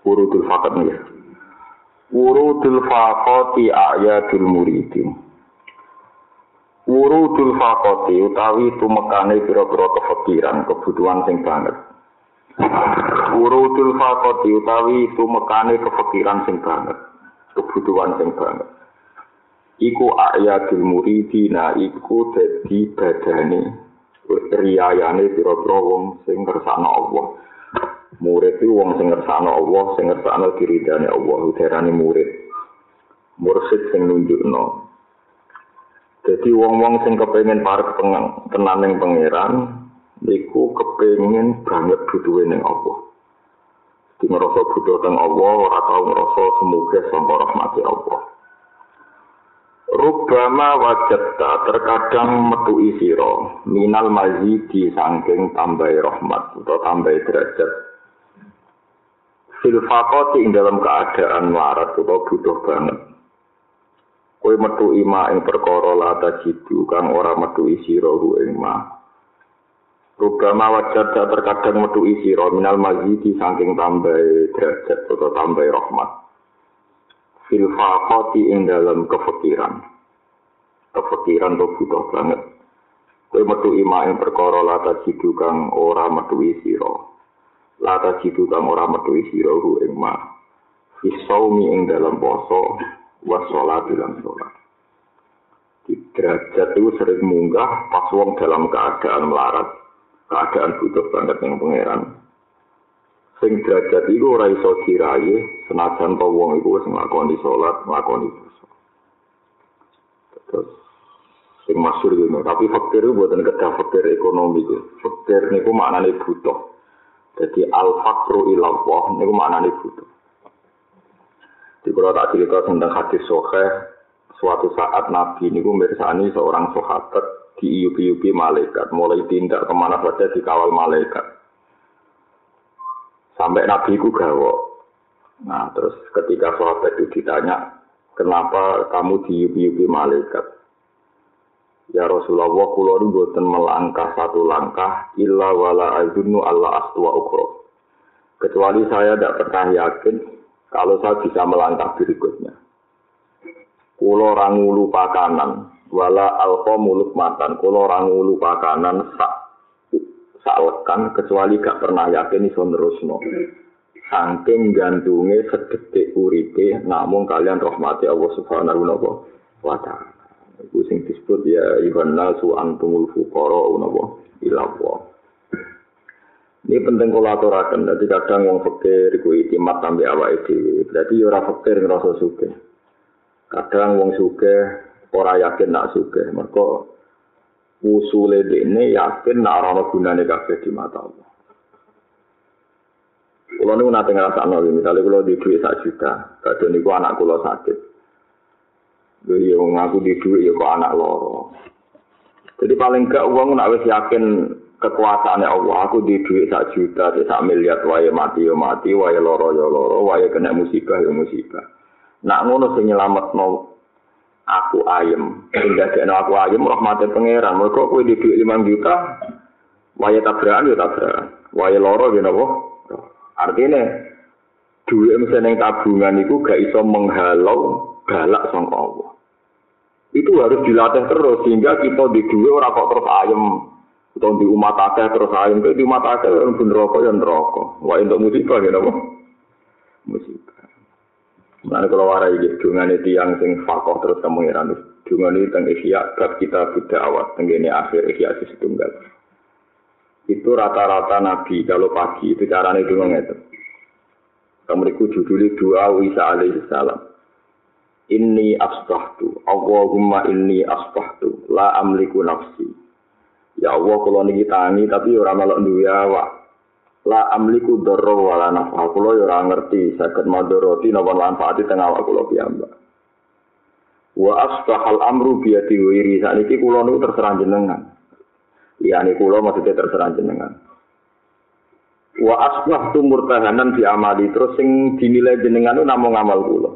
Wurudul fakat nih. Wurudul fakoti ayatul muridin. Wurudul fakoti utawi tumekane pira-pira kefikiran, kebutuhan sing banget. Wurudul fakoti utawi tumekane kefikiran sing banget, kebutuhan sing banget. Iku ayatul muridina iku dadi badane riyayane pira-pira wong sing kersane Allah. Murid itu wong sing ngersakno Allah, sing ngersakno diridane Allah, udarane murid. Mursid sing nunjukno. Jadi wong-wong sing kepengin parek tenan ning pangeran, niku kepengin banget butuhe ning Allah. Di ngerasa butuh teng Allah, ora tau ngerasa semoga sampai rahmati Allah. Rubama wajata terkadang metu isiro minal mazidi sangking tambah rahmat atau tambah derajat Filfakoti ing dalam keadaan melarat atau butuh banget. Kue metu ima ing perkara lata jitu kang ora metu rohu ing ma. Rubama wajar terkadang metu isi roh minal mazidi saking tambah derajat atau tambah rahmat. Filfakoti ing dalam kefikiran. Kefikiran tuh butuh banget. Kue metu ima ing perkara lata jitu kang ora metu roh. Lata jitu kang ora metu sira hu ing ma. Fisaumi ing dalam poso wa salat lan salat di derajat itu sering munggah pas wong dalam keadaan melarat keadaan butuh banget yang pangeran. Sing derajat itu ora iso diraye senajan to wong iku wis nglakoni salat nglakoni poso. Terus sing masyhur tapi fakir itu buatan kedah fakir ekonomi itu. Fakir niku maknane butuh Jadi al-fakru ilallah, ini maknanya butuh. Di kalau tak cerita tentang hadis sohe, suatu saat Nabi ini mirsani seorang sahabat di iupi-iupi malaikat, mulai tindak ke mana saja di kawal malaikat. Sampai Nabi itu gawok. Nah, terus ketika sahabat itu ditanya, kenapa kamu di iupi-iupi malaikat? Ya Rasulullah kula boten melangkah satu langkah illa wala azunnu Allah astwa ukro. Kecuali saya tidak pernah yakin kalau saya bisa melangkah berikutnya. Kulo orang ngulu pakanan, wala alko muluk matan. Kulo orang ngulu pakanan sak salekan kecuali gak pernah yakin iso nerusno. Saking gantungnya sedetik uripe, namun kalian rahmati Allah Subhanahu wa taala. Iku sing disebut ya Iwan nasu antumul fuqara unapa ilawa. Ini penting kalau aturakan, jadi kadang wong fakir iku itimat sampai awake dhewe. Berarti ora fakir ngrasa sugih. Kadang wong sugih ora yakin nak sugih. Mergo usule dene yakin nak ana gunane kabeh di mata Allah. Kulo niku nate ngrasakno misalnya kulo di duit sak juta, kadang niku anak kulo sakit. Jadi yang ngaku di duit ya kok anak loro. Jadi paling gak uang nak wis yakin kekuasaannya Allah. Aku di duit sak juta, sak miliar, wae mati ya mati, wae loro ya loro, wae kena musibah ya musibah. Nak ngono sing nyelamet no aku ayem. Sing dadekno aku ayem rahmate pangeran. Mergo kowe di duit 5 juta, wae tabrakan ya tabrakan. Wae loro ya napa? Artinya duit misalnya tabungan itu gak iso menghalau galak sang Allah. Itu harus dilatih terus sehingga kita di dua orang kok terus ayam atau di umat akeh terus ayam di umat akeh yang pun rokok yang rokok. Wah untuk musibah ya napa? Musibah. Mana kalau warai gitu dengan itu yang sing fakoh terus kamu ngiran dengan itu tentang ihya bab kita tidak awat tenggine akhir ihya tunggal. Itu rata-rata nabi kalau pagi itu caranya itu itu. Kamu judulnya doa Isa alaihi salam inni asbahtu Allahumma inni asbahtu la amliku nafsi ya Allah kula niki tangi tapi ora melok duwe awak La amliku dharra wala nafa. Kula ya ora ngerti saged madharati napa manfaati teng awak piyambak. Wa asbahal amru biyadi wiri. Saniki kula niku terserah jenengan. Liyane kula maksudnya terserah jenengan. Wa asbah tu murtahanan di amali terus sing dinilai jenengan itu namung amal kula.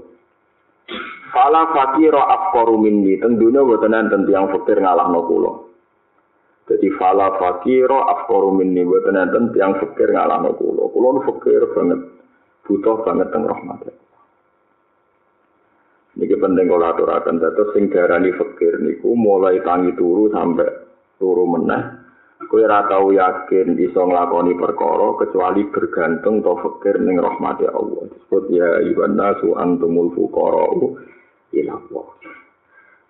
Fala fakira afqaru minni tentunya boten enten tiyang fakir ngalahno kula. Jadi fala fakira afqaru minni boten enten tiyang fakir ngalahno kula. Kula nu fakir banget butuh banget teng rahmat. Niki penting kula aturaken dados sing diarani fakir niku mulai tangi turu sampai turu meneh ora tau yakin bisa nglakoni perkara kecuali bergantung to fakir ning rahmati Allah. Disebut ya ibn nasu antumul fuqara Allah.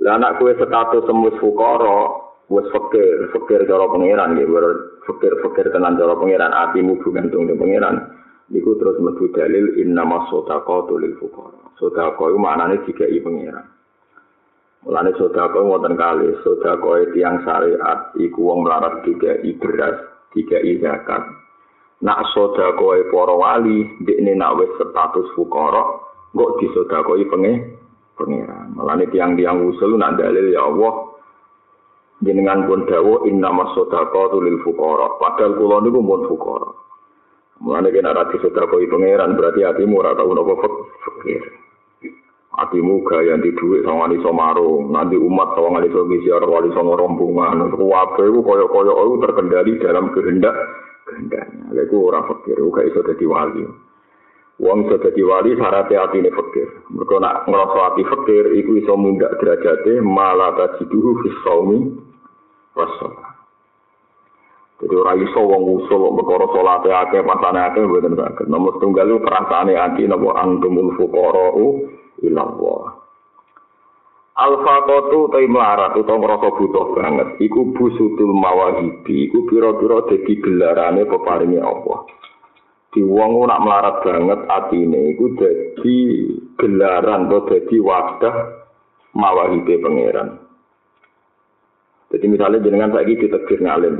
Lah anak kowe status semus fuqara wis fakir, fakir cara pangeran nggih, fakir fakir tenan cara pangeran atimu bergantung ning pangeran. Niku terus mlebu dalil inna masodaqatu lil fuqara. Sedekah iku maknane dikai pangeran. Mulane sedekah wonten kali, sedekah tiang syariat iku wong melarat tiga beras, tiga zakat. Nak sedekah para wali, dekne nak wis status fukara, kok disedekahi penge pangeran. Mulane tiang-tiang usul nak dalil ya Allah jenengan pun dawuh inna masadaqatu lil fuqara. Padahal kula niku mun fuqara. Mulane kena ra disedekahi pangeran berarti atimu ora tau napa fakir. Atimu gaya di duit sama wali somaro, nanti umat sama wali somisiar, wali sama rombongan, kuwabe itu koyok-koyok itu terkendali dalam kehendak kehendaknya. Lalu orang fakir, itu gak bisa wali. Wong iso dadi wali syaratnya hati ini fakir. Mereka nak ngerasa hati fakir, itu iso mundak derajatnya malah tajiduhu fis saumi wassalam. Jadi orang iso wong usul perkara salate akeh pasane akeh mboten saged. Nomor tunggal itu perasaane ati napa antumul fuqara'u ilallah. Al-faqatu ta imlarat utawa ngrasa butuh banget iku busutul mawahibi iku pira-pira dadi gelarane peparinge Allah. Di wong nak melarat banget atine iku dadi gelaran atau dadi wadah mawahibe pangeran. Jadi misalnya jenengan saiki ditegir ngalim.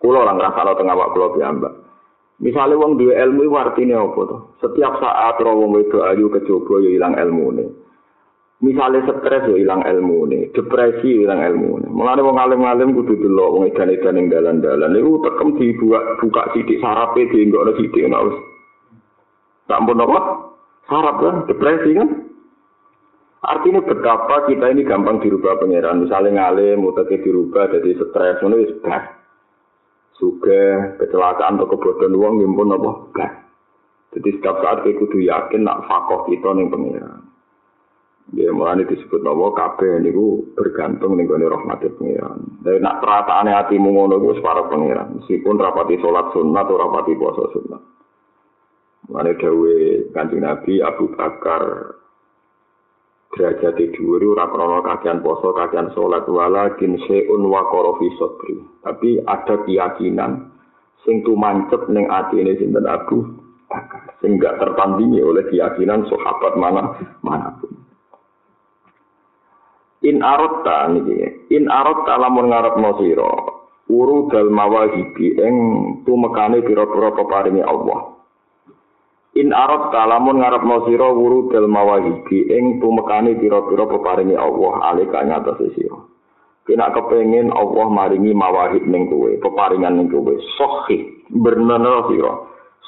Kulo orang ngrasakno teng awak kula piyambak. Misalnya wong duwe ilmu itu artinya apa tuh? Setiap saat roh wong itu ayu kecoba ya hilang ilmu nih. Misalnya stres ya hilang ilmu nih, depresi ya hilang ilmu nih. Mulane wong alim-alim kudu delok wong edan-edan ning dalan-dalan niku tekem dibuka buka sithik sarape dienggokno sithik ngono wis. Tak pun apa? Sarap kan, depresi kan? Artinya betapa kita ini gampang dirubah pangeran. Misalnya ngalim, mutaknya dirubah jadi stres, ngono wis suge kecelakaan atau kebodohan uang ngimpun apa gak jadi setiap saat kita kudu yakin nak fakoh kita nih pengiran ya mulai disebut nama kabeh niku bergantung nih gue rahmatil pengiran dari nak perataannya hatimu ngono gue separa pengiran meskipun rapati sholat sunnah atau rapati puasa sunnah. Mulai dawe kanjeng nabi Abu Bakar derajat dhuwur ora krana kakean poso, kakean salat walakin seun wa qarafi sadri. Tapi ada keyakinan sing tumancep ning atine sinten? Abu Bakar, sing gak tertandingi oleh keyakinan sahabat mana mana pun. In arotta niki, in arotta lamun ngarepno sira, uru dal mawahibi ing tumekane pira-pira peparinge Allah. In arab kalamun ngarep sira wuru del mawahibi ing tumekane pira-pira peparingi Allah alika ngatas sira. Kena kepengin Allah maringi mawahib ning kowe, peparingan ning kowe. Sahih benerno sira.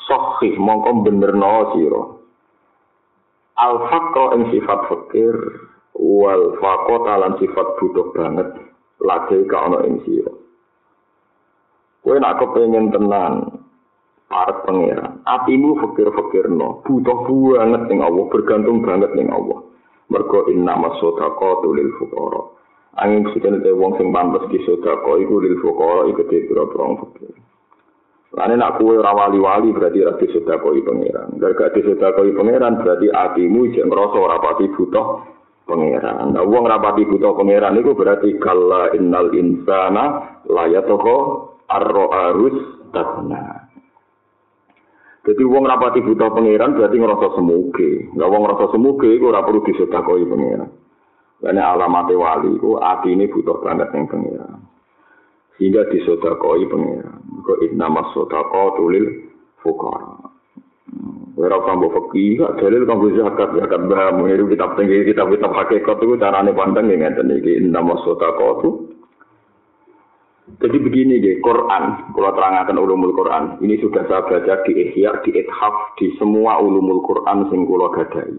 Sahih mongko benerno sira. Al faqra ing sifat fakir wal faqata lan sifat butuh banget lagi ka ana ing sira. Kowe nak kepengin tenan arep pangeran. Atimu fakir-fakir no, butuh banget ning Allah, bergantung banget ning Allah. Mergo inna masodaqatu lil fuqara. Angin te wong sing pantes di sedekah iku lil fuqara iku te pira-pira fakir. Lane nak kuwe ora wali-wali berarti ora disedekah pangeran. Gara di disedekah pangeran berarti atimu jek ngrasa ora pati butuh pangeran. Nah, wong rapati butuh pangeran iku berarti kalla innal insana layatoko arro arus tatna. Jadi wong rapati buta pangeran berarti ngerasa semuge. Nggak wong ngerasa semuge itu ora perlu disedekoi pangeran. Karena alamat wali itu hati ini butuh banget yang pangeran. Sehingga disedekoi pangeran. Kok nama sodako tulil fukara. Ora mbok fakih, gak dalil kanggo zakat, zakat baham, ngiru kitab tinggi, kitab kitab hakikat itu carane pandang ya ngeten iki nama sotakotu. Jadi begini deh, Quran, kalau terangkan ulumul Quran, ini sudah saya baca di Ihya, di Ithaf, di semua ulumul Quran sing kula gadai.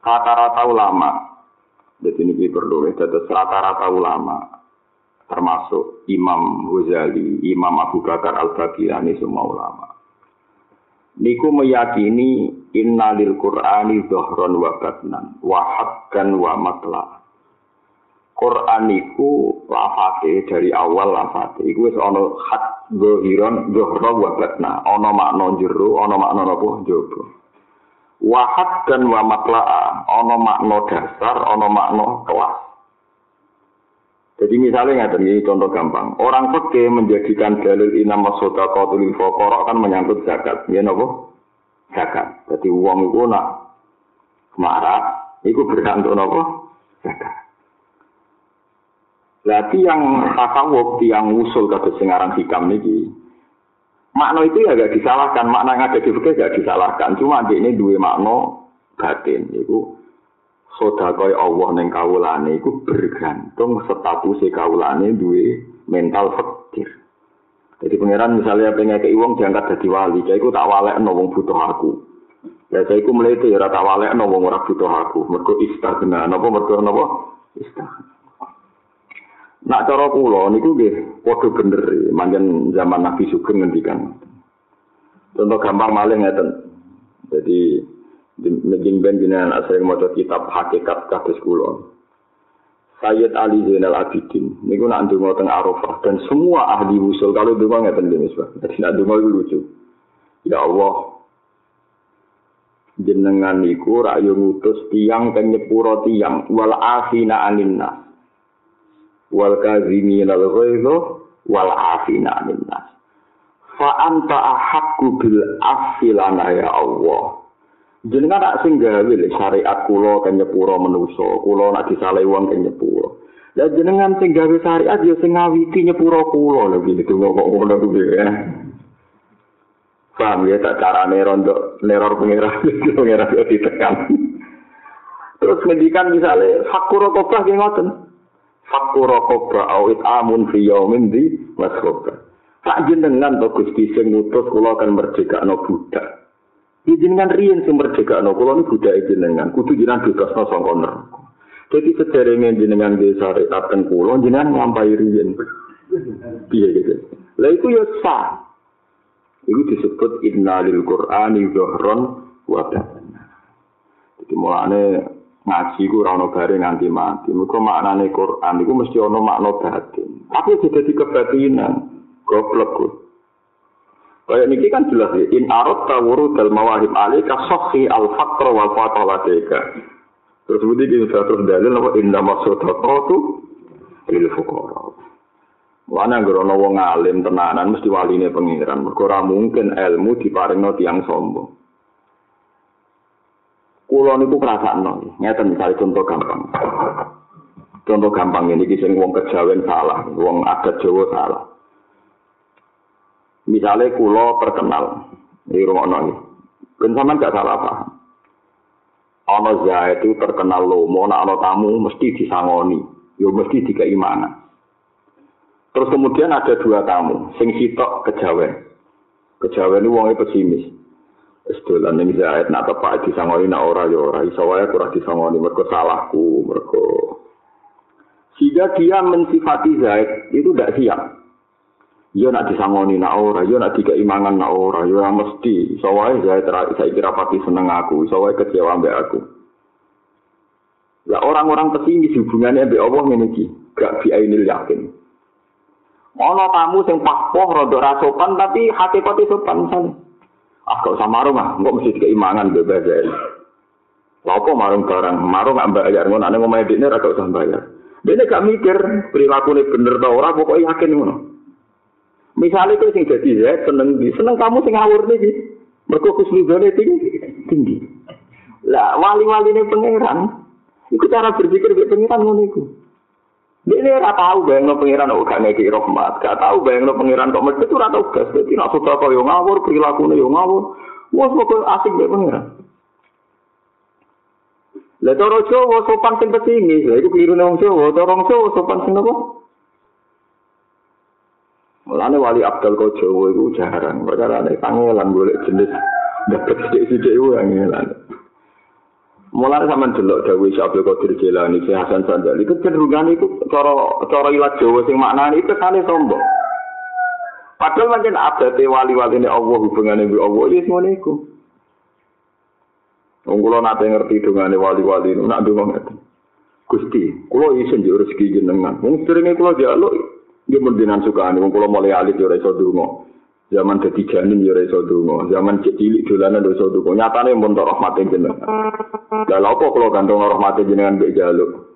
Rata-rata ulama, jadi ini perlu ya, rata-rata ulama, termasuk Imam Ghazali, Imam Abu Bakar Al-Baghdadi, semua ulama niku meyakini innalil qur'ani dhahran wa batnan wa haqqan wa matla. Quran niku lafate dari awal lafate iku wis ana hak zahiran dhahra wa batna. Ana makna jero ana makna apa? Jaba. Wa haqqan wa matla ana makna dasar ana makna kelas Jadi misalnya nggak ini contoh gampang. Orang peke menjadikan dalil inam masoda qatul faqara kan menyangkut zakat. Ya nopo? Zakat. Jadi uang itu nak marah, itu bergantung nopo? Zakat. Berarti yang tasawuf, yang usul kata singaran hikam ini, makna itu ya gak disalahkan. Makna yang ada di fikih gak disalahkan. Cuma ini dua makna batin. Itu sedekah Allah ning kawulane iku bergantung status kawulane duwe mental fakir. Jadi pangeran misalnya pengen ke wong diangkat jadi wali, jadi aku tak walek no wong butuh aku. Ya saya iku mulai ya tak walek no wong ora butuh aku. Mergo istagna, napa mergo napa? Istagna. Nak cara kula niku nggih padha bener, manjen zaman Nabi Sugeng ngendikan. Contoh gampang maling ngeten. Jadi Mungkin ben jenengan asring maca kitab hakikat kados kula. Sayyid Ali Zainal Abidin niku nak ndonga teng Arafah dan semua ahli usul kalau ndonga ngeten iki Mas. Dadi nak ndonga iku lucu. Ya Allah. Jenengan niku rak ngutus tiyang kang nyepuro tiyang wal afina anin nas. Wal kazimin al ghaidho wal afina anin nas. Fa anta ahaqqu bil afilana ya Allah. Jenengan tak sing gawe syariat kula kan nyepuro menusa kula nak disale wong kan nyepuro. Lah jenengan sing gawe syariat ya sing ngawiti nyepuro kula lho iki kok ngono kuwi ya. Paham ya tak carane rondo neror pengira pengira yo ditekan. Terus ngendikan misale fakuro kobah ki ngoten. Fakuro kobah awit amun fi yaumin di masroba. Tak jenengan to Gusti sing ngutus kula kan merdekakno budak jenengan riyen sing merdekakno kula niku budaya jenengan kudu jenengan bebasno saka neraka. Jadi sederenge jenengan di syariat ten kula jenengan nglampahi riyen. Piye gitu. Lah iku ya sah. Iku disebut innalil qur'ani dhahron wa Jadi mulane ngaji ku ora ono bare nganti mati. Muga maknane Quran iku mesti ono makna batin. Tapi jadi kebatinan. Goblok kuwi. Kayak niki kan jelas ya. In arot tawuru dal mawahib alika sokhi al fakro wal deka. Terus kemudian kita terus dalil apa indah maksud tu lil fukara. Wana grono wong alim tenanan mesti waline pengiran. Mergo mungkin ilmu diparingno tiang sombong. Kulo niku krasakno. Ngeten misalnya contoh gampang. Contoh gampang ini kisah wong kejawen salah, wong adat Jawa salah. Misalnya kulo terkenal di rumah noni, kan sama gak salah paham. Ono Zaid itu terkenal lomo, nak ono tamu mesti disangoni, yo mesti dikeimanan. Terus kemudian ada dua tamu, sing sitok kejawen. Kejawen itu wongnya pesimis. Sedolan ning Zaid nak tepak disangoni nak ora yo ora iso kurang disangoni mergo salahku, mergo sehingga dia mensifati Zaid itu tidak siap. Yo nak disangoni nak ora, yo nak tiga imangan nak ora, yo mesti. Soalnya saya ter saya kira pasti seneng aku, soalnya kecewa ambek aku. Lah orang-orang pesimis hubungannya ambek Allah ini gak biainil yakin. Ono tamu sing pakpoh rada rasopan tapi hati pati sopan misalnya. Ah gak usah marung ah, mesti imangan bebas ya. Lapo marung barang, marung gak bayar, ngono ane ngomong ediknya gak usah bayar. Dia gak mikir perilaku ini bener tau ora, pokoknya yakin ngono. Misalnya itu sing jadi ya seneng di seneng kamu sing ngawur nih mereka khusnudone tinggi tinggi. Lah wali-wali ini pangeran, itu cara berpikir dari pangeran ngono itu. Ini ora tahu bayang pengiran kok gak ngeki rahmat, gak tahu bayang pengiran kok medhit ora tau gas. Dadi nek sudah kaya ngawur, prilakune yo ngawur. Wes kok asik mbek pengiran. Lah cara Jawa sopan sing pesimis, lha iku kliru nang Jawa, cara Jawa sopan sing apa? Mulane wali Abdul Jawa iku jarang, perkara nek pangelan golek jenis dapat sithik-sithik iku angelan. Mulai sama delok Dawi Syabdul Qadir Jilani, Si Hasan Sandali, kecenderungan itu cara cara ilat Jawa sing maknane itu kane sombong. Padahal mungkin ada wali-wali ini Allah hubungannya dengan Allah, ya semua itu. Wong kula nate ngerti dongane wali-wali nak donga ngeten. Gusti, kula isin yo rezeki jenengan. Wong seringe kula njaluk nggih mendinan sukane wong kula mulai alit iso donga. Zaman dadi janin ya iso donga, zaman cilik dolanan iso donga. Nyatane mun tok jenengan. Lha kok kula gantung rahmate jenengan mbek jaluk.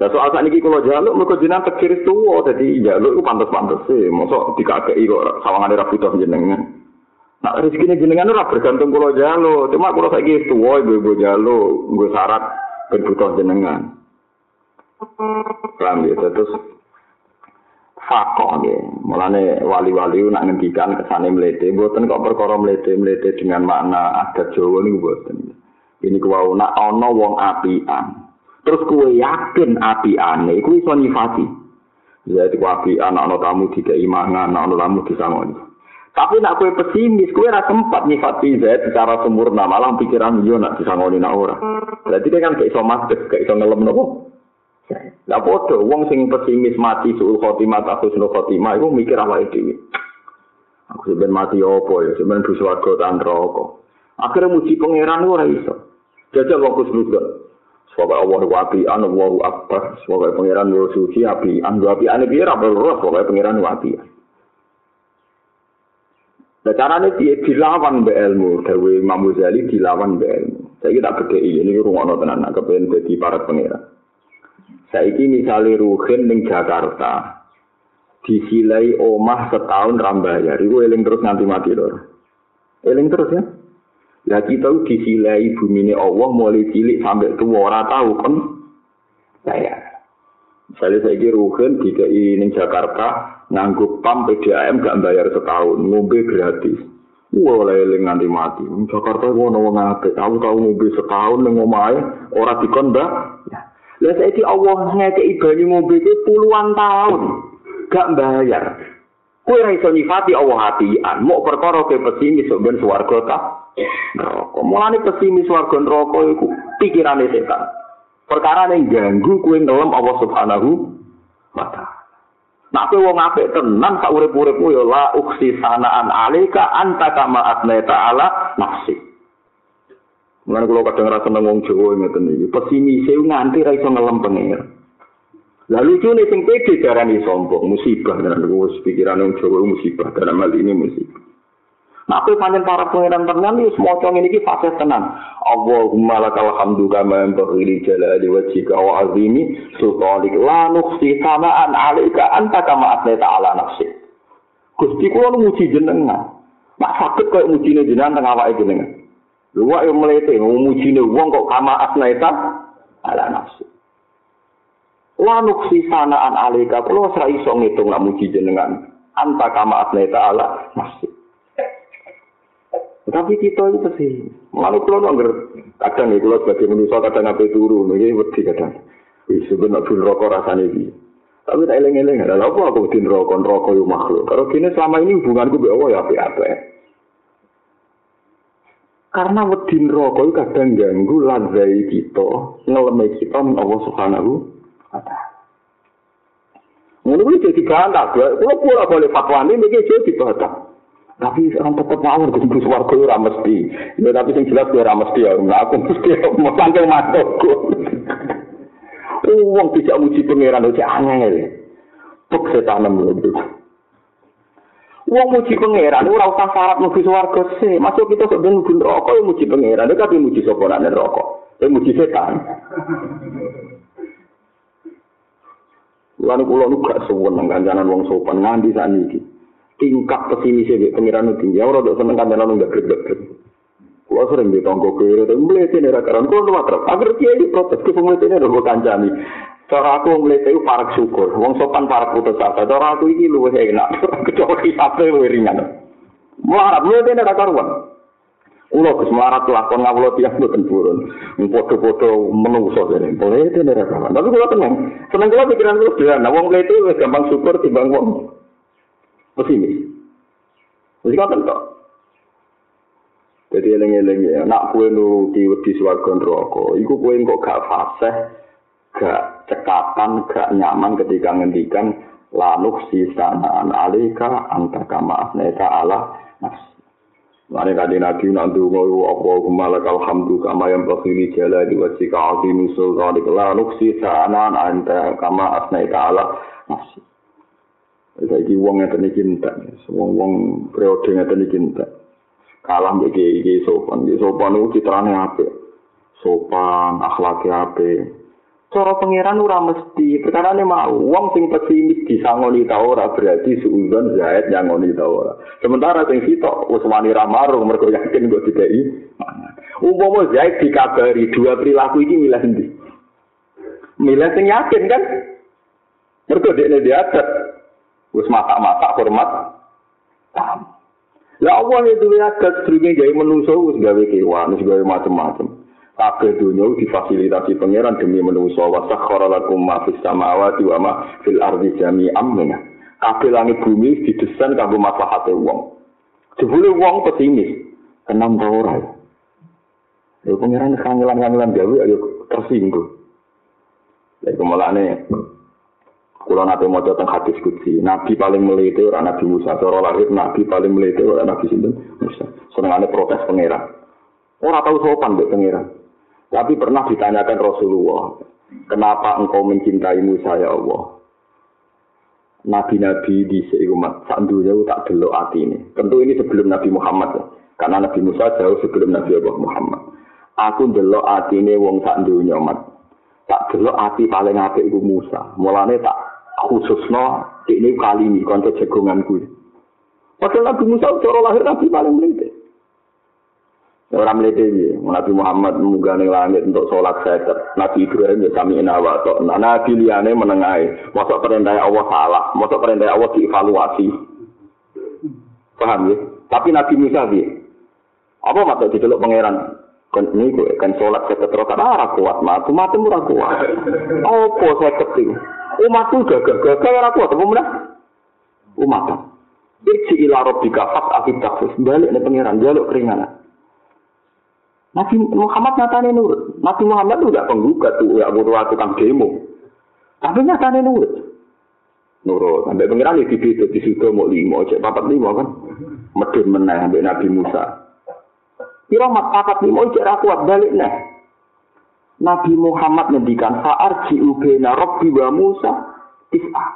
Lah soal sak niki kula jaluk mergo jenengan tekir tuwa dadi jaluk ku pantes-pantes e. Mosok dikakeki kok sawangane ra butuh jenengan. Nah rezeki jenengan ora bergantung kula jaluk, cuma kula saiki tuwa ibu-ibu jaluk, nggo syarat ben butuh jenengan. Paham ya, terus fakon ya. Mulane wali-wali nak ngendikan kesane mlete, mboten kok perkara mlete-mlete dengan makna adat Jawa niku mboten. Ini kuwi nak ana wong apian. Terus kuwe yakin apiane iku iso nyifati. Ya iku apian ana tamu dikai mangan, ana tamu disangoni. Tapi nak kue pesimis, kue rasa sempat nyifati Z secara sempurna, malah pikiran yo nak disangoni nak ora. Berarti kan kayak iso masuk, kayak iso ngelem nopo. Lah padha wong sing pesimis mati suul khotimah ta husnul khotimah iku mikir awake dhewe. Aku sebenarnya mati apa ya, sebenarnya bisa warga dan rokok. Akhirnya muji pangeran ora iso. Jajal wong kusnudon. Sebab Allah wabi an Allahu akbar. Sebab pangeran yo suci api an api ane piye ra berurus sebab pangeran wabi. Nah, caranya dia dilawan be ilmu, Dewi Imam Ghazali dilawan be ilmu. Saya kita beda ini rumah tenan, kepengen jadi para pangeran. Saiki misalnya Ruhin ning Jakarta, disilai omah setahun rambayar, itu eling terus nganti mati lor. Eling terus ya. Lah kita disilai bumi ini Allah mulai cilik sampai tua orang tahu kan saya. Misalnya saya Ruhin di ning Jakarta nganggup pam PDAM gak bayar setahun, ngombe gratis. Wah, eling nganti mati. Jakarta gua nawa ngapik, aku tahu ngombe setahun ning omahe ora dikon mbak. Ya. Lah saiki Allah ngekeki banyu ngombe iki puluhan tahun gak bayar. Kowe ora iso nyifati Allah hatian, mau perkara ke pesimis sok ben swarga ta. Neraka. Mulane pesimis swarga neraka iku pikirane setan. Perkara ning ganggu kowe ngelem Allah Subhanahu wa taala. Nah, kowe wong apik tenan sak urip-uripmu ya la uksi sanaan alika anta kama atneta ala nafsi. Mulane kula kadang ora seneng wong Jawa ngeten iki. Pesimis e nganti ra iso ngelem pengen. Lalu lucu nih sing pede darani sombong, musibah dan wis pikiran wong Jawa musibah dalam hal ini musibah. Aku panjang para pangeran tenan iki semoco ngene iki fase tenan. Allahumma lakal hamdu kama yanbaghi li jalali wajhika wa azimi sultanik la nukhsi samaan alaika anta kama atnata ala nafsi. Gusti kula muji jenengan. Mak sakit koyo mujine jenengan teng awake jenengan. Luwa yang melete, memujine wong kok kama asnaita ala nafsu. Lanuk sanaan alika, kalau saya iso ngitung lah muji jenengan. Anta kama asnaita ala nafsu. Tapi kita itu sih, malu kalau nggak kadang nih kalau sebagai manusia kadang apa turun, ini wedi kadang. Sebenarnya pun rokok rasanya ini. Tapi tak eleng-eleng, ada apa aku bikin rokok, rokok yang makhluk. Kalau kini selama ini hubunganku bawa ya apa-apa. Karena wedin rokok kadang ganggu lazai kita, ngelemai kita Allah Subhanahu wa taala. Ngono jadi bantah, kalau pula boleh fatwa ini mikir jadi bantah. Tapi orang tetap mau kudu swarga ora mesti. Ya tapi sing jelas ora mesti ya. Nah, aku mesti mau panggil matokku. Uang tidak muji pangeran itu angel. Pek setan lho. Wong muji pangeran ora usah syarat mlebu swarga sih. Masuk kita sok ben mlebu neraka yo muji pangeran. Nek kabeh muji sapa nang neraka. Eh muji setan. Lan kula nu gak seneng kancanan wong sopan nganti sakniki. Tingkat pesimis e pangeran tinggi. Ora dok seneng kancanan wong gak gede Kulo sering ditonggo kiri, tapi mulai sini ra karan kulo tuh makrab. Agar kiai protes ke pemulai ini. Cara aku mlete iku parek syukur. Wong sopan parek putus asa. Cara aku iki luwih enak. Kecuali hisabe luwih ringan. Melarat mlete nek karuan. Ulo Gus melarat lakon ngawula tiyang mboten purun. Padha-padha menungso jane. Mlete nek karuan. Tapi kula tenang. Seneng kula pikiran kula sederhana. Wong mlete wis gampang syukur timbang wong pesimis. Wis ngoten kok. Jadi eling-eling ya, nak kue nuruti wedi swarga neraka, iku kue kok gak fasih, gak cekatan, gak nyaman ketika ngendikan lanuk sisanaan alika antaka ma'asneta ala nafsi. Mane kadi nabi nak ndonga apa kumalak alhamdu kama yang bakili jala di wasika azimu sultanik lanuk sisanaan antaka ma'asneta ala nafsi. Saiki wong ngeten iki entek, wong-wong periode ngeten iki entek. kalah mbek iki sopan iki sopan iku citrane apik sopan akhlake apik cara pangeran ora mesti. Perkara mau wong sing pesimis disangoni ta ora berarti suudzon zaid nyangoni ta ora. Sementara sing sitok wis wani ra marung mergo yakin kok dikeki umpama zaid dikabari dua perilaku iki milih endi? Milih sing yakin kan? Mergo dekne diadat wis masak-masak hormat tamu Ya Allah itu adat sering gaya menungso wis gawe kewan, wis gawe macam-macam. Kabeh dunia difasilitasi pangeran demi menungso wa sakhara lakum ma fis samawati wa ma fil ardi jami'an minna. Kabeh langit bumi didesain kanggo maslahate wong. Jebule wong pesimis, kenam ta ora. Ya pangeran kangelan-kangelan gawe ayo tersinggung. Lha kemulane Kulo nate maca teng hadis kutsi, nabi paling melete ora nabi Musa, cara lahir nabi paling melete ora nabi sinten Musa. Senengane protes pangeran. Ora tahu sopan mbek pangeran. Tapi pernah ditanyakan Rasulullah, kenapa engkau mencintai Musa ya Allah? Nabi-nabi di seumat sandunya tak delok hati ini. Tentu ini sebelum Nabi Muhammad ya. Karena Nabi Musa jauh sebelum Nabi Allah Muhammad. Aku delok hati ini wong sandunya umat. Tak delok hati paling apik iku Musa. Mulane tak khususno ini kali ini konco jagonganku. Padahal Nabi Musa cara lahir Nabi paling melete. Orang melete ini, Nabi Muhammad menggani langit untuk sholat seter. Nabi Ibrahim ya kami inawa. Nah, Nabi liane menengai. Masuk perintah Allah salah. Masuk perintah Allah dievaluasi. Paham ya? Tapi Nabi Musa dia. Apa maksud diceluk pangeran? Kan ini kan sholat seter terus arah kuat. Matu mati murah kuat. Apa saya keting? umat itu gagal-gagal ora kuat apa meneh umat Irji ila rabbika fat takfus balik nih pangeran jaluk keringanan Nabi Muhammad nyatane nurut. Nabi Muhammad itu gak penggugat tuh. Ya butuh tukang demo. Tapi nyatane nurut. Nurut. Sampai pangeran itu di di situ mau lima cek papat lima kan? Medun meneh sampai Nabi Musa. Kira mat papat lima cek rakuat balik nih Nabi Muhammad ngendikan saat jiubena Robbi wa Musa tis'a.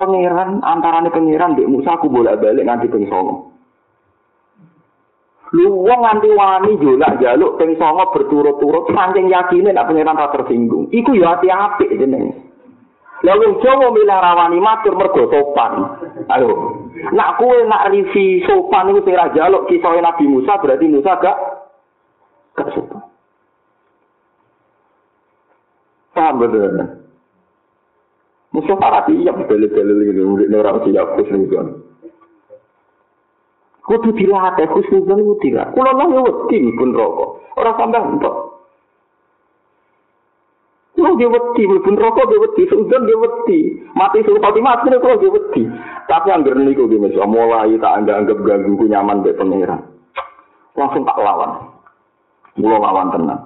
Pangeran antarane pangeran di Musa aku bolak-balik nganti ping songo. Lu wong nganti wani jolak jaluk ping songo berturut-turut saking yakine nek pangeran tak tersinggung. Iku ya ati apik jenenge. Lalu Jawa milih rawani matur mergo sopan. Ayo. Nak kue nak rivi sopan itu sing jaluk kisah Nabi Musa berarti Musa gak gak sopan. Paham betul. Musuh para siap beli-beli ini, murid orang siap khusnudon. Kudu dilatih khusnudon itu tidak. Kulo lah ya wedi pun rokok. Orang sampai untuk. Kulo dia wedi, pun rokok dia wedi, seudon dia wedi. Mati suruh pati mati, kulo dia wedi. Tapi yang niku dia masih mulai tak anggap-anggap ganggu nyaman di pangeran. Langsung tak lawan. Mula lawan tenang.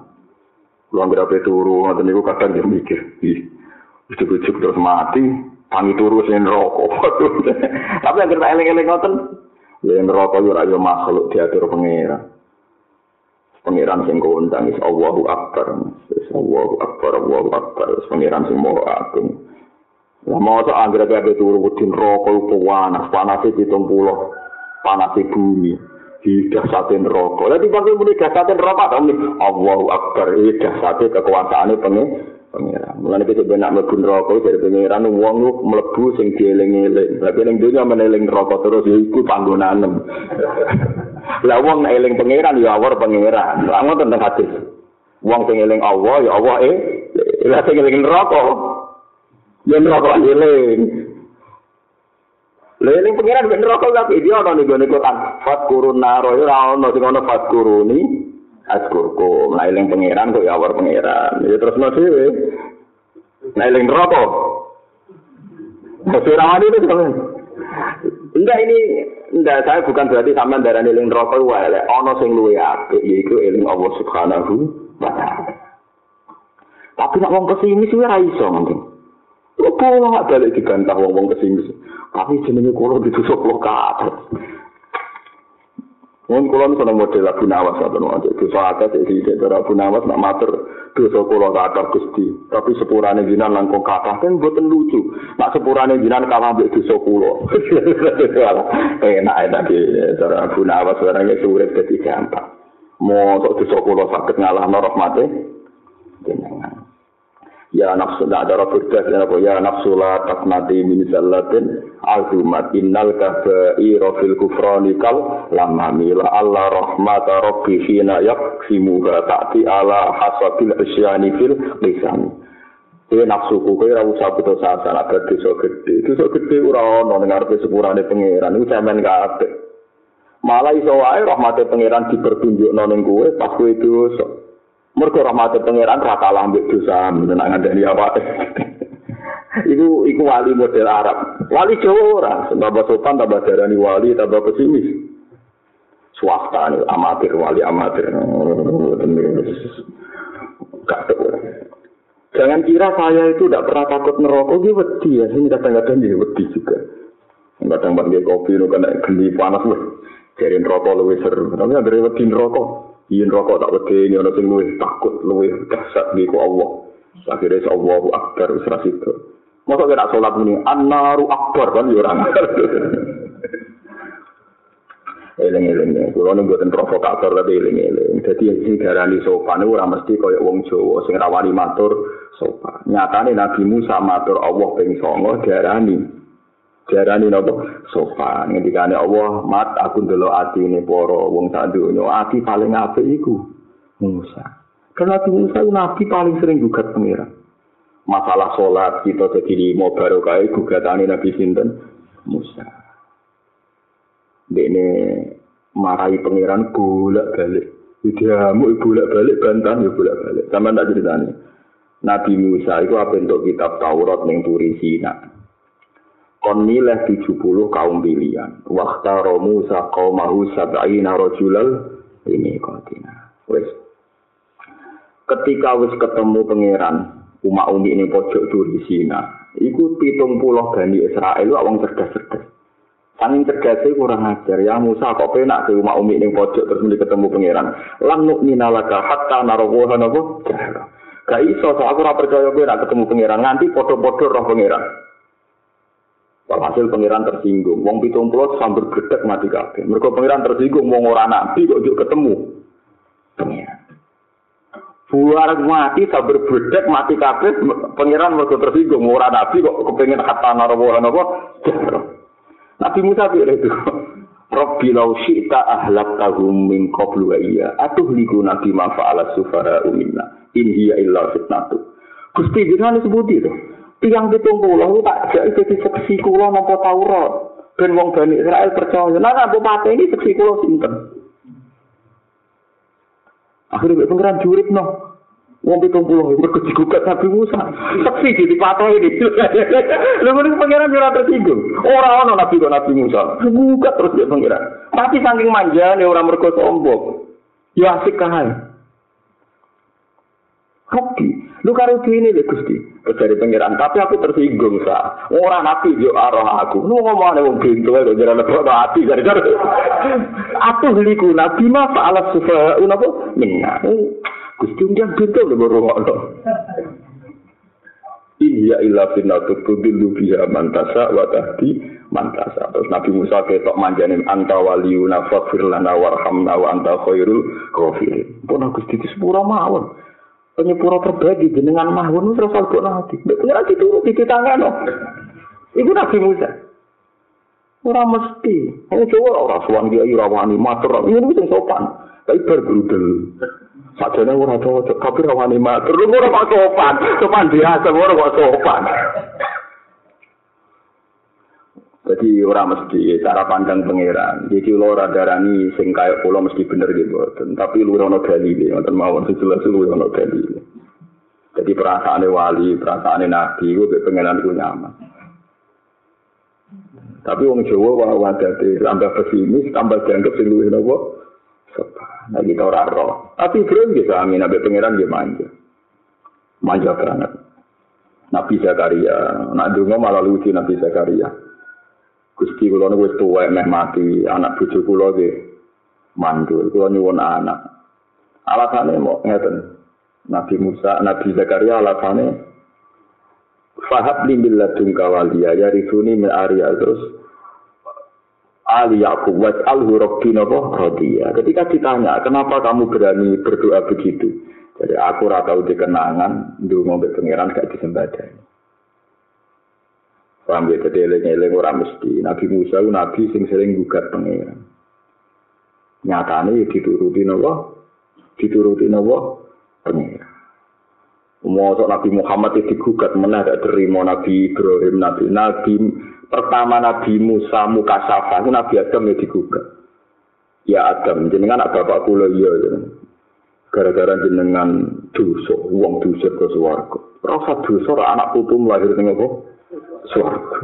Lu anggere turu, ngoten niku kadang ya mikir, ih, ujuk-ujuk terus mati, tangi turu sing rokok. Tapi anggere tak eling-eling ngoten, ya neraka yo ora yo makhluk diatur pangeran. Pangeran sing kondang is Allahu Akbar. Is Allahu Akbar, Allahu Akbar. Pangeran sing maha agung. Lah mau anggere ape turu wedi neraka panas, panas 70, panas bumi. Di dasatin rokok. Lalu dipanggil muni dasatin rokok, tapi Allahu Akbar, ini dasatin kekuasaannya pengen. Pengiran. Mulane kita benak mlebu neraka dari pengiran wong lu mlebu sing dieling-eling. Tapi ning dunya meneling neraka terus ya iku panggonanem. Lah wong nek eling pengiran ya awor pengiran. Ngoten tentang hadis. Wong sing eling Allah ya Allah eh lah sing eling neraka Ya neraka eling. Lha eling pengiran ben neraka tapi dia ana ning gone kotan. Fat kurun naro ora ana sing ana fat kuruni. Askurku, nah eling pengiran kok ya awar pengiran. Ya terus no dhewe. Nah eling neraka. Masih ramai itu kan? Enggak ini, enggak saya bukan berarti sampean darah eling neraka wae. Ana sing luwe apik yaiku eling Allah Subhanahu wa taala. Tapi nak wong pesimis kuwi ora iso mungkin. Kok gak balik digantah wong-wong kesini. Tapi jenenge kulo ditusuk kabeh. Wong kulo nu seneng model Abu Nawas atau aja. Dosa akeh sik sik cara Abu Nawas nak matur dosa kulo kathah Gusti. Tapi sepurane jinan langkung kathah kan mboten lucu. Nak sepurane jinan kalah mbek dosa kulo. Enak enak di cara Abu Nawas barang wis urip dadi gampang. Mosok dosa kulo saged ngalahno rahmate jenengan. Ya nafsu tak ada firdas ya ya nafsu la taknati min zallatin azumat innal kabai rafil kufrani kal lama mila Allah rahmata rabbi fina yaksimu ta'ti ala hasabil isyani fil lisan Kowe nafsu ku kowe ora usah putus asa nek dosa gedhe. Dosa gedhe ora ana ning ngarepe sepurane pangeran iku sampean kabeh. Malah iso wae rahmate pangeran dipertunjukno ning kowe pas kowe dosa. Mergo rahmate pangeran ra kalah mbek dosa menang ngandani awake. iku iku wali model Arab. Wali Jawa ora, tambah sopan tambah darani wali tambah pesimis. Swasta nih, amatir wali amatir. Jangan kira saya itu tidak pernah takut neraka, dia wedi ya. Ini kadang-kadang dia wedi juga. Kadang bagi kopi, kena geli panas, jadi neraka lebih seru. Tapi ada wedi neraka. Yen rokok tak wedi ana sing luwih takut luwih dahsyat di ku Allah akhirnya Allahu akbar wis ra situ mosok nek salat muni annaru akbar kan yo ora Eleng-eleng, kulo nih buatin provokator tapi eleng-eleng. Jadi sing darani sopan ora mesti kaya wong Jawa sing rawani matur sopan. Nyatane Nabi Musa matur Allah ping 9 darani diarani napa? Sopan ngendikane Allah mat aku ndelok atine para wong sak donya. Ati paling apik iku Musa. Karena Nabi Musa nabi paling sering gugat pengira masalah sholat kita jadi lima barokah gugatane Nabi sinten? Musa. Dene marahi pangeran bolak balik dia mau bolak balik bantan ya bolak balik sama tak ceritanya Nabi Musa itu apa untuk kitab Taurat yang turi Sina kon milih 70 kaum pilihan. Waktu Musa qaumahu sab'ina rajulal ini kontina. Wes. Ketika wis ketemu pangeran umat umi ini pojok duri Sina, iku pitung puluh Bani Israel wong cerdas-cerdas. Sanging cergasnya kurang ajar ya Musa kok penak ke umat umi ini pojok terus mulai ketemu pangeran. Lan nukmina hatta narowoha nopo. Gak iso, so aku ora percaya nak ketemu pangeran nganti podo-podo roh pangeran. Walhasil pangeran tersinggung. Wong pitung puluh sambil gedek mati kabeh. Mereka pangeran tersinggung. Wong ora nabi kok juk ketemu. Pangeran. Buar mati sambil gedek mati kabeh. Pangeran mereka tersinggung. Ora nabi kok kepengen kata narawahan apa. Nabi Musa bilang itu. Rabbi lau syi'ta ahlak tahum min qablu wa iya. Atuh liku nabi mafa'ala sufara umina. In hiya illa fitnatu. Gusti jangan disebut itu. Tiang pitung puluh tak jadi jadi seksi kulo nopo taurat dan wong bani Israel percaya. Nah nah bapak ini seksi kulo sinten? Akhirnya pengiran jurit no wong pitung puluh berkut digugat Nabi Musa. Seksi jadi patah ini. Lu menurut pengiran jurah tersinggung. Orang orang Nabi kok Nabi Musa. Gugat terus dia pengiran. Tapi saking manja nih orang mereka sombong. Ya asik kahai Hoki, lu karo ini deh Gusti. Dari pengiran, tapi aku tersinggung sa. Orang nabi yo arah aku. Lu ngomong ada wong pintu aja jalan lebih hati dari dari. Aku beliku nabi mah alat sufa unapa minna. Gusti undian pintu lu baru ngono. Iya illa finnatu tudillu biha mantasa wa tahdi mantasa. Terus Nabi Musa ketok manjanin anta waliyuna faghfir lana warhamna wa anta khairul ghafirin. Pun Gusti itu sepura mawon. Penyepuro terbagi dengan mahun terus algo nanti. Benar itu di tangan loh. Ibu Nabi Musa. Orang mesti. Ini coba orang suan dia irawani matur. Ini yang sopan. Tapi bergerudel. Sajane ora cocok, tapi rawani matur. Lu ora sopan. Sopan biasa, ora sopan. Jadi ora mesti cara pandang pangeran. Jadi lo ora darani sing kaya kula mesti bener gitu. Tapi lu ono dalile, ngoten mawon jelas lu ono dalile. Jadi perasaan wali, perasaan nabi, gue pengenan gue nyaman. Tapi wong Jawa wah wadate tambah pesimis, tambah dianggap sing luwih napa? Nah kita ora roh. Tapi keren gitu amin abe pangeran dia manja. Manja banget. Nabi Zakaria, nak dungo malah lucu Nabi Zakaria. Gusti kula niku wis meh mati, anak bojo kula nggih mandul, kula nyuwun anak. Alasane mau ngeten. Nabi Musa, Nabi Zakaria alasane Fahab li min ladunka ya risuni min Arya terus Ali Yakub was al rabbi napa radiya. Ketika ditanya, kenapa kamu berani berdoa begitu? Jadi aku ora tau dikenangan ndonga mbek pangeran gak disembadani. Paham ya, jadi eling-eling orang mesti. Nabi Musa itu nabi sing sering gugat pangeran. Nyatane ya dituruti napa? Dituruti napa? Pangeran. Mau Nabi Muhammad itu digugat mana gak terima Nabi Ibrahim, Nabi Nabi pertama Nabi Musa Mukasafa itu Nabi Adam ya digugat. Ya Adam, jenengan anak bapak kula iya Gara-gara jenengan dosa, uang dosa ke swarga. Rasa dosa anak putu lahir ning apa? Swarga.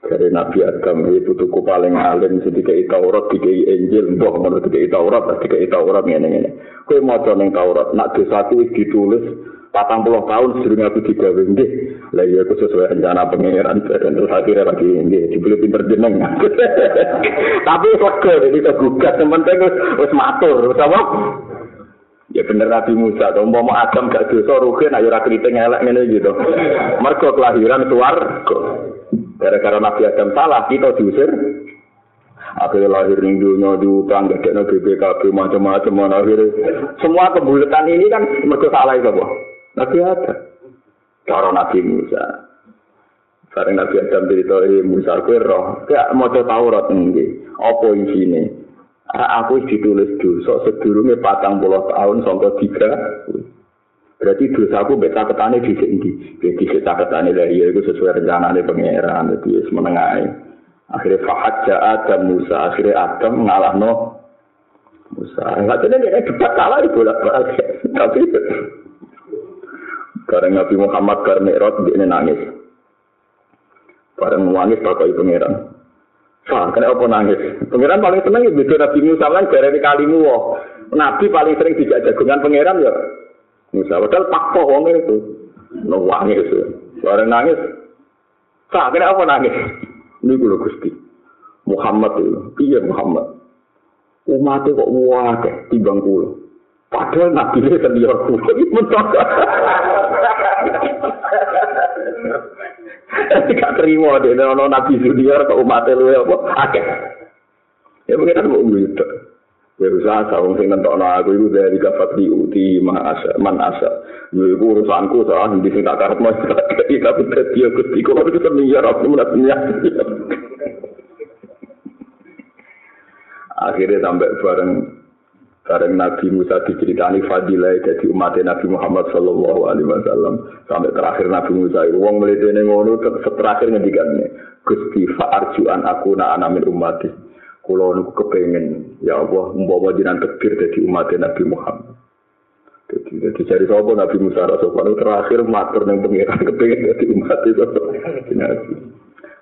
Dari Nabi Adam itu tuku paling alim sedikit Taurat, tiga Injil, mbah menurut tiga Taurat, tiga Taurat ini ini. Kue mau ning Taurat, nak dosaku ditulis patang puluh tahun sering aku tiga. Lah iya aku sesuai rencana pangeran dan terus akhirnya lagi nggih dibeli pinter jeneng. Tapi kok jadi kegugat penting wis matur, sama Ya bener Nabi Musa, to mau Adam gak dosa rugi nek ora kriting elek ngene gitu. Mergo kelahiran swarga. Gara-gara Nabi Adam salah, kita diusir. Akhirnya lahir di dunia, diutang, gak ada BPKB, macam-macam, akhirnya. Semua kebulatan ini kan mereka salah itu, apa? Nabi ada. Cara Nabi Musa. Bareng Nabi Adam cerita ini Musa kue roh. Kayak mau Taurat ini. Apa sini? Aku ditulis dosa sedurungnya patang puluh tahun sampai tiga. Berarti dosa aku beta ketane di sini. Jadi kita ketane dari itu sesuai rencana dari pangeran. Jadi menengahi. Akhirnya Fahad Adam Musa. Akhirnya Adam ngalah no Musa. Enggak jadi dia debat kalah di bolak balik. Tapi karena Nabi Muhammad karena Mi'raj dia nangis. Bareng nangis pakai pangeran. Sah, kena apa nangis? Pangeran paling seneng ya beda Nabi Musa kan dari kalimu. Nabi paling sering dijak jagungan pangeran ya. Musa, padahal pakpo wong itu. Nangis. Bareng nangis. Sah, kena apa nangis? Ini gue Gusti. Muhammad itu. Iya Muhammad. Umatnya kok wakil timbang kulo. Padahal nabi ini senior kulo. Mentok. Gak terima deh, nono nabi junior ke umat lu apa? Akeh. Ya mungkin mau gitu. Ya usah sawung sing nentokno aku iku dari gafat di uti man asa man asa. Yo iku urusanku soal di sing tak karep mas tapi aku Gusti kok aku seneng ya aku menatnya. Akhirnya sampai bareng Bareng Nabi Musa diceritani fadilah jadi umat Nabi Muhammad Sallallahu Alaihi Wasallam. Sampai terakhir Nabi Musa itu wong melitene ngono terakhir ngendikane Gusti fa'arjuan aku na anamin umati kulo niku kepengen ya Allah umpama jinan tekbir dadi umat Nabi Muhammad. Jadi jadi cari sapa Nabi Musa? Rasulullah terakhir matur ning pengiran kepengen dadi umat itu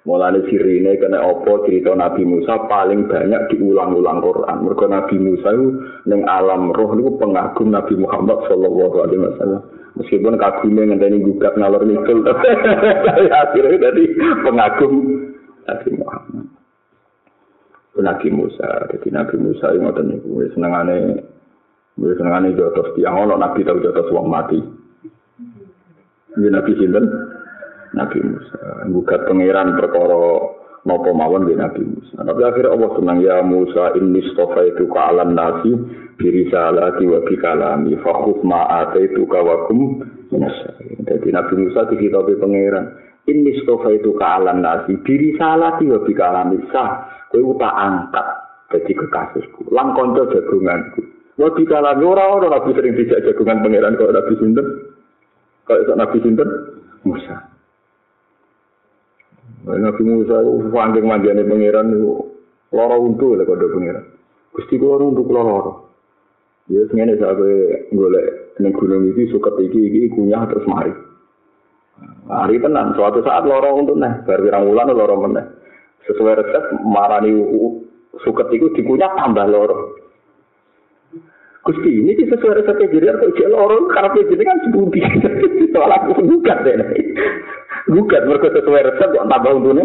Mulane sirine kena opo cerita Nabi Musa paling banyak diulang-ulang Quran. Mergo Nabi Musa itu ning alam roh niku pengagum Nabi Muhammad sallallahu alaihi wasallam. Meskipun kagumnya ngenteni gugat ngalor ngidul akhirnya jadi pengagum Nabi Muhammad. Nabi Musa, jadi Nabi Musa yang ngoten niku wis senengane wis senengane jotos tiang ono Nabi tau jotos wong mati. Ini Nabi sinten? Nabi Musa. Bukat pangeran perkara nopo mawon di Nabi Musa. Tapi akhirnya Allah senang ya Musa ini stofa itu ke alam nasi diri salati wa bi kalami fakhuf ma itu kawakum Jadi Nabi Musa dikitabi pangeran ini stofa itu ke alam nasi diri salati wa bi kalami sah kowe tak angkat jadi kekasihku lang konco jagunganku. Wa bi kalami ora ora Nabi sering dijak jagungan pangeran kok Nabi sinten? Kok Nabi sinten? Musa Nabi Musa itu saking manjane pangeran itu lara untu lek kode pangeran. Gusti kula untuk kula lara. Ya ngene sampe golek ning gunung iki suket iki iki kunyah terus mari. Hari tenan suatu saat lara untuk neh bar pirang wulan lara meneh. Sesuai resep marani suket iku dikunyah tambah lara. Gusti ini di sesuai resep jadi kok jek lara karena jadi kan sebuti. Soal aku bukan deh. Gugat mereka sesuai resep kok tambah untune.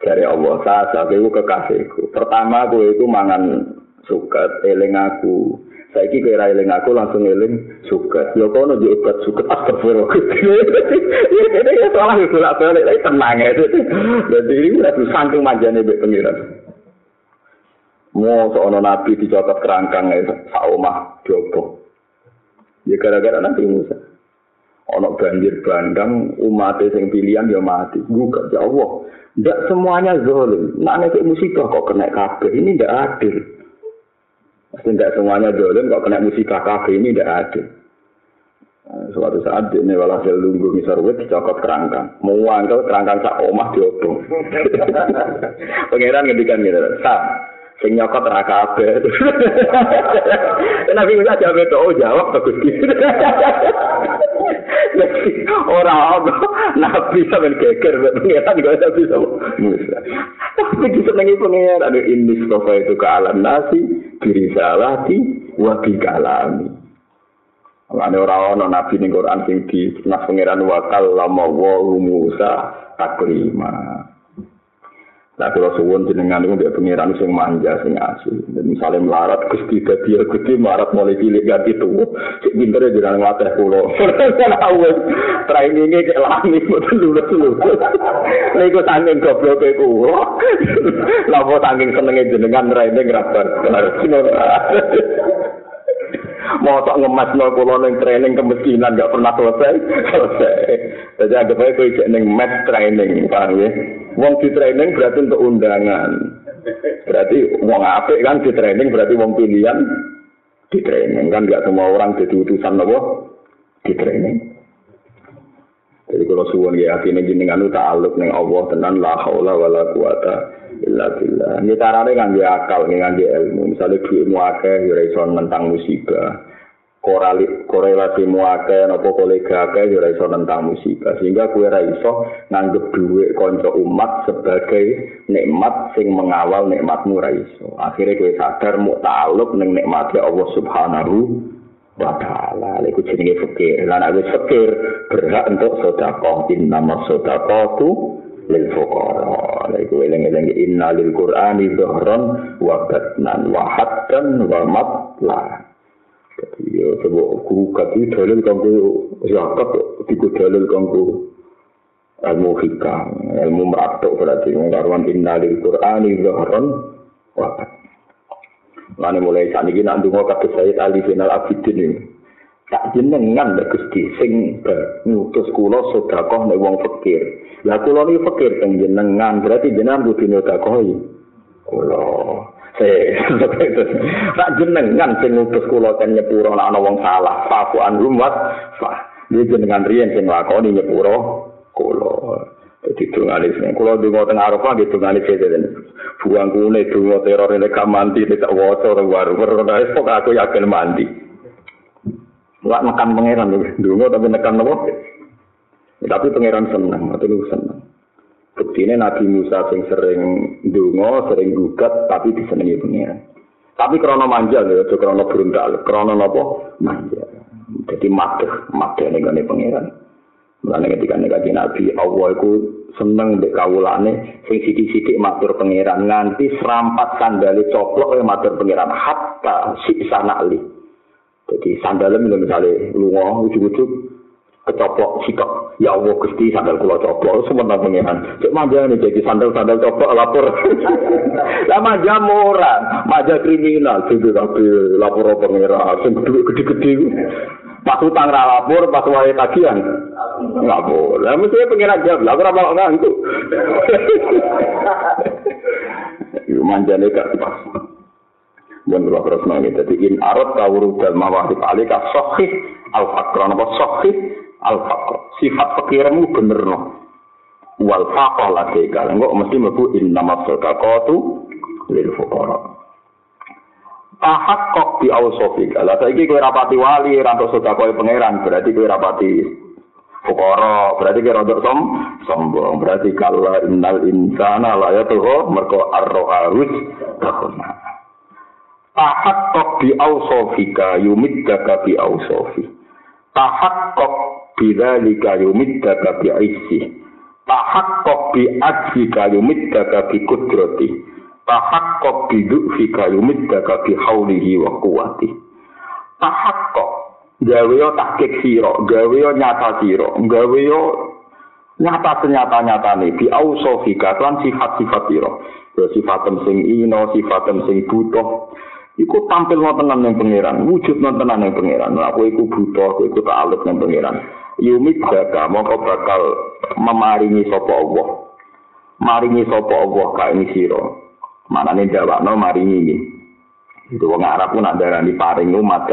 Dari Allah saya itu kekasihku. Pertama aku itu mangan suket eling aku. Saya kira eling aku langsung eling suket ya kau nunjuk obat suket astagfirullah ini ya salah itu lah balik lagi tenang ya. Jadi ini udah saking manjane bek pengiran. Mau seorang nabi dicopot kerangkang ya saumah diopo ya gara-gara nanti Musa ono banjir bandang umat sing pilihan ya mati. Gugat ya Allah. Ndak semuanya zalim. Nak nek musibah kok kena kabeh ini ndak adil. Tidak semuanya zalim kok kena musibah kabeh ini ndak adil. Suatu saat ini walhasil lunggu misal wit dicokot kerangkang. Mau angkel kerangkang sak omah diobong. Pangeran ngedikan gitu sa sing nyokot ra kabeh. Nabi Musa jawab itu, oh jawab bagus. gitu. ora ono nabi sampean geger pengiran juga nabi sama Musa tapi disenengi pengiran ada ini sofa itu ke alam nasi diri salati wa bi kalami Lane ora ana nabi ning Quran sing di nas pangeran wa kallama wa Musa taklima Nah, kalau suwun jenengan itu dia pengiran sing manja, sing asli. Dan misalnya melarat, gusti dadi ya gusti melarat mulai cilik ganti tuh. Cik pinter ya jenengan ngelatih pulau. Awes, trainingnya kayak lami, betul lulus lulus. Nah, itu sangking goblok kayak kulo. Lapa sangking senengnya jenengan training rapat. Mosok ngemas no kulo neng training kemiskinan gak pernah selesai. Selesai. Jadi agak baik kau ijek neng match training, paham ya? Wong di training berarti untuk undangan. Berarti wong apik kan di training berarti wong pilihan di training kan gak semua orang jadi utusan nopo di training. Jadi kalau suwon ya hati ini jenengan itu ta'aluk neng Allah tenan la haula wala quwata illa billah. Ini caranya ngangge akal, ngangge ilmu. Misalnya duitmu akeh, ya iso tentang musibah. Korali, korelasi muake nopo kolega ake ya iso tentang musibah. Sehingga kue ra iso nganggep duit konco umat sebagai nikmat sing mengawal nikmatmu ra iso. Akhirnya kue sadar mau taluk neng nikmatnya Allah subhanahu wa ta'ala. Iku jenenge fikir. Lan aku fikir berhak untuk sedekah. Innama sedekatu lil fuqara. Iku eling-eling inna lil qur'ani dhahran wa batnan wa haddan wa matla ya coba guru kati dalil kanggo zakat tiku dalil kanggo ilmu hikam ilmu meratuk berarti ngaruan inna lil qur'ani dhahran wa Lalu mulai saat ini nanti mau kata saya Ali bin Al Abidin ini. Tak jenengan nek Gusti sing ngutus kula sedekah nek wong fakir. Lah kula niki fakir teng jenengan berarti jenengan kudu nyodakohi. Kula Tak jenengan sing ngutus kula ten nyepuro ana wong salah. Faku an rumat. Fa. Dia jenengan riyen sing lakoni nyepuro kula. Jadi tunggalis nih, kalau di mau tengah Arafah tunggalis aja dan buang kune dungo teror gak mandi tidak wocor baru baru pok aku yakin mandi. Gak nekan pangeran tuh, dungo tapi nekan nopo. Tapi pangeran senang, atau lu senang. Buktinya Nabi Musa sing sering dungo, sering gugat, tapi disenangi pangeran. Tapi krono manja loh, itu krono berundal, krono nopo manja. Jadi mati, mati nih pangeran. Mulane ketika nek Nabi Allah iku seneng mbek kawulane sing sithik-sithik matur pangeran nganti serampat sandale coplok e matur pangeran hatta si sanali. Jadi sandale misalnya lunga ujug-ujug kecoplok sikap ya Allah Gusti sandal kula coplok. Sementara pangeran cek manja nih jadi sandal sandal coplok lapor. Lah manja ora manja kriminal. Sing tapi lapor pangeran sing gede-gede pas utang ra lapor pas wae tagihan. Nggak boleh. Mesti pengen jawab. Lah ora mau ngantuk yo manjane gak pas. Bukan berapa terus nangis. Jadi in arot kawuru dan mawahib alika sohih al fakr. Apa sohih al fakr. Sifat fakirmu bener no. wal faqah ladeka. Engko mesti mlebu innamas sadaqatu lil fuqara. Tahak kok di ausofik. Lah saiki kowe rapati wali ra entuk sedekah pangeran, berarti kowe rapati fuqara, berarti kowe rodok som sombong. Berarti kala innal insana la yatuhu mergo arro harus takuna. Tahak kok di ausofika yumiddaka bi ausofi. Tahak kok bidzalika yumiddaka bi aissi. tahakkok bi aji kayumid daga bi kudrati tahakkok bi du'fi kayumid daga bi haulihi wa kuwati tahakkok gawe yo tahkik siro gawe yo nyata siro gawe yo nyata senyata nyata nih bi ausofika kan sifat sifat siro yo sifatem sing ino sifatem sing butuh. Iku tampil wonten ning pangeran wujud wonten ning pangeran. Aku iku butuh aku iku tak alut ning pangeran yumit jaga mongko bakal memaringi sapa Allah? Maringi sapa Allah ka ini sira? Manane jawabno maringi itu wong Arab pun ada di paring umat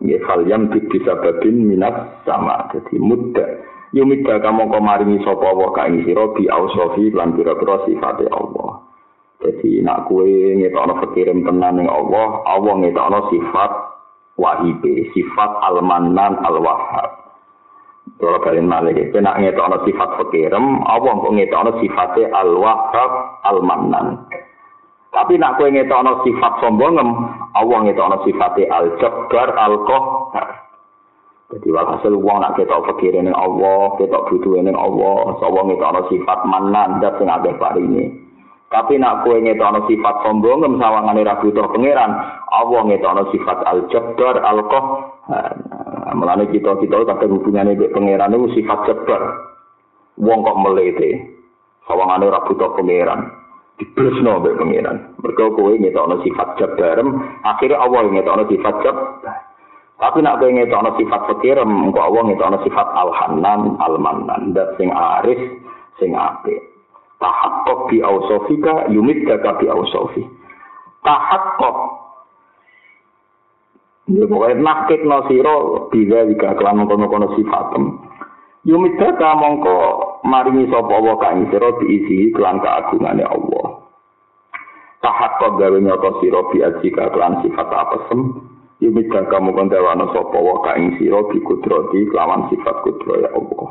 ya fal yang bisa babin minat sama. Jadi muda jaga mongko maringi sapa Allah ka ini sira? Bi ausofi lan pira-pira sifate Allah. Jadi nak kue ngetokno fikirin tenan ning Allah Allah ngetokno sifat wahibe sifat al-mannan al-wahhab Kalau kalian malik itu nak ngetokno sifat fakirem, Allah kok ngetokno sifatnya al-wahab al-mannan. Tapi nak kue ngetokno sifat sombongem, Allah ngetokno sifatnya al-jabbar al-qahar. Jadi walhasil uang nak ketok fakir ini Allah, ketok butuh ini Allah, Allah ngetokno sifat mannan, dan sing ada ini. Tapi nak kue ngetokno sifat sombongem sawangane ra butuh pangeran, Allah ngetokno sifat al-jabbar al-qahar. Mulane kita kita kadang hubungannya dengan pangeran itu sifat cepat. Wong kok melete. Sawangane ora butuh pangeran. Dibresno mbek pangeran. Mergo kowe ngetokno sifat jabarem, akhirnya Allah ngetokno sifat jab. Tapi nak kowe ngetokno sifat fakirem, engko Allah ngetokno sifat al-hanan, al-mannan, dan sing aris, sing apik. Tahakkok bi ausofika yumiddaka bi ausofi. Tahakkok Ya pokoknya nakit no siro bila jika kelan mengkono-kono sifatem. Yumida ka mongko maringi sapa Allah kang sira diisi kelan keagungannya Allah. Tahat kok gawe nyoto sira biaji ka kelan sifat apesem. Yumida ka mongko dawano sapa Allah bi kudrati kelawan sifat kudro ya Allah.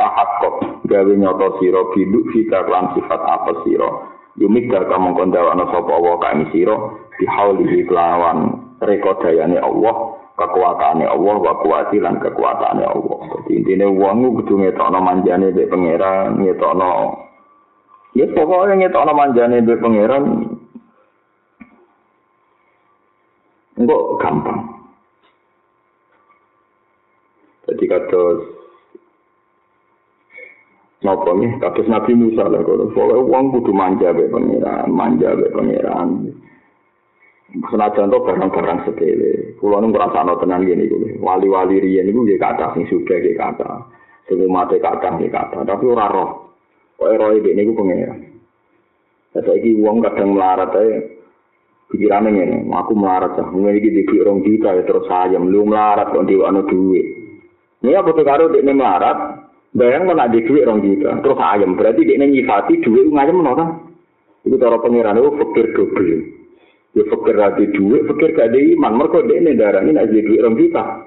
Tahat kok gawe nyoto sira bidu fika kelan sifat apa sira. Yumida ka mongko dawano sapa Allah kang sira bihaulihi kelawan rekodayane Allah, kekuatannya Allah, wa kuwati lan kekuatannya Allah. Jadi intinya uang itu kudu ngetokno manjane be pangeran, ngetokno Ya pokoknya ngetokno manjane be pangeran Enggak gampang. Jadi kata Napa nih, kados Nabi Musa lah, kalau uang kudu manja be pangeran, manja be pangeran. Senajan to barang-barang sepele. Kulo nu ngrasakno tenan ngene iku. Wali-wali riyen iku nggih kathah sing sugih nggih kathah. Sing mate kathah nggih kathah, tapi ora roh. Kok roh iki niku pengen. Saiki wong kadang melarat ae pikirane ngene, aku melarat ah, ngene iki dikira rong juta ya terus sayem lu melarat kok diwano duit. Ini apa karo dekne melarat, bayang mana di duit rong juta, terus ayam berarti dekne nyifati duit ngayem no kan? Itu cara pengiran itu fakir double. Ya fakir lagi duit, fakir gak ada iman. Mereka dia ini darah ini aja duit orang kita.